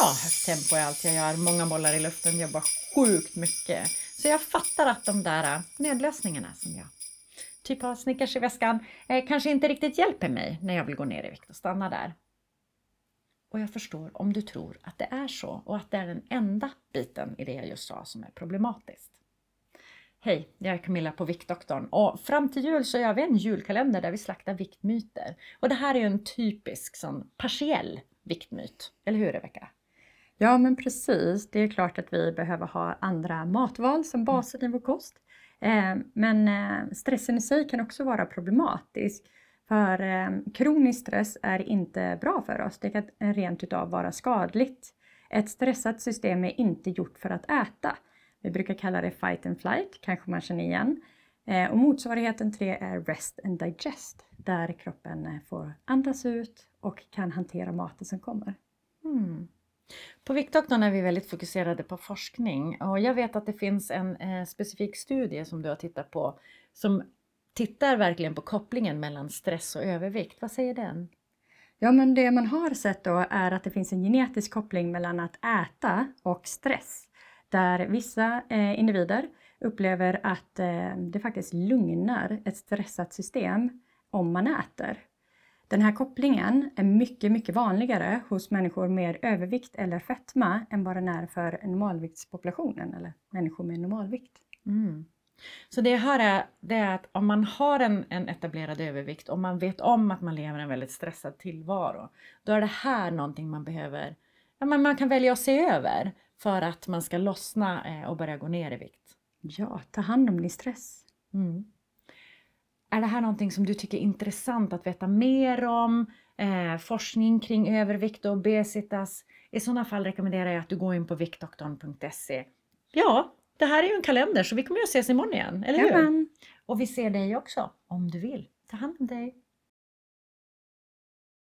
Ja, högt tempo är allt jag gör, många bollar i luften, jobbar sjukt mycket. Så jag fattar att de där äh, nödlösningarna som jag typ har Snickers i väskan eh, kanske inte riktigt hjälper mig när jag vill gå ner i vikt och stanna där. Och jag förstår om du tror att det är så och att det är den enda biten i det jag just sa som är problematiskt. Hej, jag är Camilla på Viktdoktorn och fram till jul så gör vi en julkalender där vi slaktar viktmyter. Och det här är ju en typisk sån partiell viktmyt, eller hur Rebecka? Ja men precis, det är klart att vi behöver ha andra matval som basen i vår kost. Eh, men eh, stressen i sig kan också vara problematisk. För eh, kronisk stress är inte bra för oss, det kan rent utav vara skadligt. Ett stressat system är inte gjort för att äta. Vi brukar kalla det fight and flight, kanske man känner igen. Och motsvarigheten till det är rest and digest, där kroppen får andas ut och kan hantera maten som kommer. Mm. På Viktdoktorn är vi väldigt fokuserade på forskning och jag vet att det finns en eh, specifik studie som du har tittat på som tittar verkligen på kopplingen mellan stress och övervikt. Vad säger den? Ja, men det man har sett då är att det finns en genetisk koppling mellan att äta och stress. Där vissa eh, individer upplever att eh, det faktiskt lugnar ett stressat system om man äter. Den här kopplingen är mycket, mycket vanligare hos människor med övervikt eller fetma än vad den är för normalviktspopulationen eller människor med normalvikt. Mm. Så det jag hör är, det är att om man har en, en etablerad övervikt och man vet om att man lever en väldigt stressad tillvaro, då är det här någonting man behöver, ja, men man kan välja att se över för att man ska lossna eh, och börja gå ner i vikt. Ja, ta hand om din stress. Mm. Är det här någonting som du tycker är intressant att veta mer om? Eh, forskning kring övervikt och obesitas? I sådana fall rekommenderar jag att du går in på viktdoktorn.se. Ja, det här är ju en kalender så vi kommer ju att ses imorgon igen, eller hur? Jamen. Och vi ser dig också om du vill. Ta hand om dig.